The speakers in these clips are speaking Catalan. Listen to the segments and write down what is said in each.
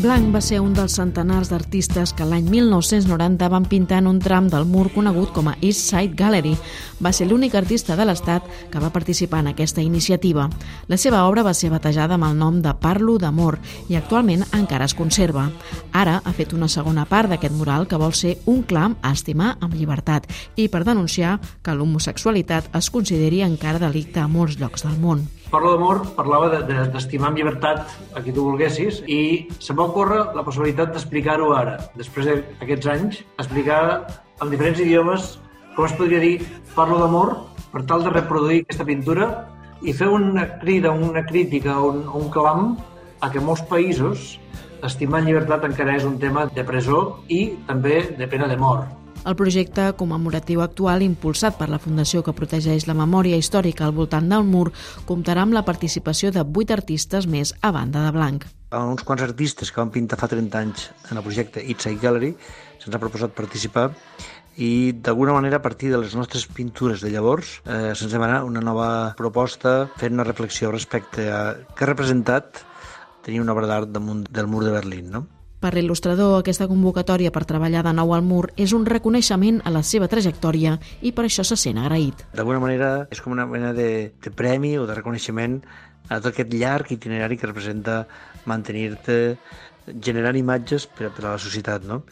Blanc va ser un dels centenars d'artistes que l'any 1990 van pintar en un tram del mur conegut com a East Side Gallery. Va ser l'únic artista de l'Estat que va participar en aquesta iniciativa. La seva obra va ser batejada amb el nom de Parlo d'amor i actualment encara es conserva. Ara ha fet una segona part d'aquest mural que vol ser un clam a estimar amb llibertat i per denunciar que l'homosexualitat es consideri encara delicte a molts llocs del món. Parlo d'amor parlava d'estimar de, de, amb llibertat a qui tu volguessis i se m'ha ocórrer la possibilitat d'explicar-ho ara, després d'aquests anys, explicar en diferents idiomes com es podria dir parlo d'amor per tal de reproduir aquesta pintura i fer una crida, una crítica, un, un clam a que molts països estimar en llibertat encara és un tema de presó i també de pena de mort. El projecte commemoratiu actual, impulsat per la Fundació que protegeix la memòria històrica al voltant del mur, comptarà amb la participació de vuit artistes més a banda de blanc. Uns quants artistes que van pintar fa 30 anys en el projecte Eye Gallery se'ns ha proposat participar i d'alguna manera a partir de les nostres pintures de llavors eh, se'ns demana una nova proposta fent una reflexió respecte a què ha representat tenir una obra d'art damunt del mur de Berlín. No? Per l'il·lustrador, aquesta convocatòria per treballar de nou al mur és un reconeixement a la seva trajectòria i per això se sent agraït. D'alguna manera és com una mena de, de premi o de reconeixement a tot aquest llarg itinerari que representa mantenir-te generant imatges per, per a la societat, no?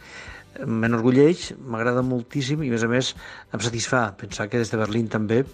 M'enorgulleix, m'agrada moltíssim i, a més a més, em satisfà pensar que des de Berlín també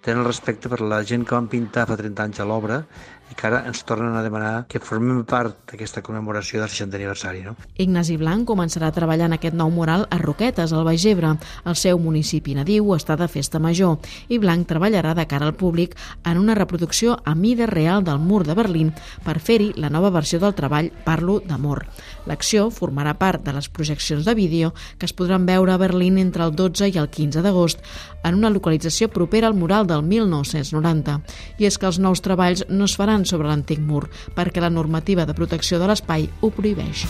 tenen respecte per la gent que van pintar fa 30 anys a l'obra i que ara ens tornen a demanar que formem part d'aquesta commemoració del 60 aniversari. No? Ignasi Blanc començarà a treballar en aquest nou mural a Roquetes, al Baix Ebre. El seu municipi nadiu està de festa major i Blanc treballarà de cara al públic en una reproducció a mida real del mur de Berlín per fer-hi la nova versió del treball Parlo d'amor. L'acció formarà part de les projeccions de vídeo que es podran veure a Berlín entre el 12 i el 15 d'agost en una localització propera al mural del 1990. I és que els nous treballs no es faran sobre l'antic mur, perquè la normativa de protecció de l'espai ho prohibeix.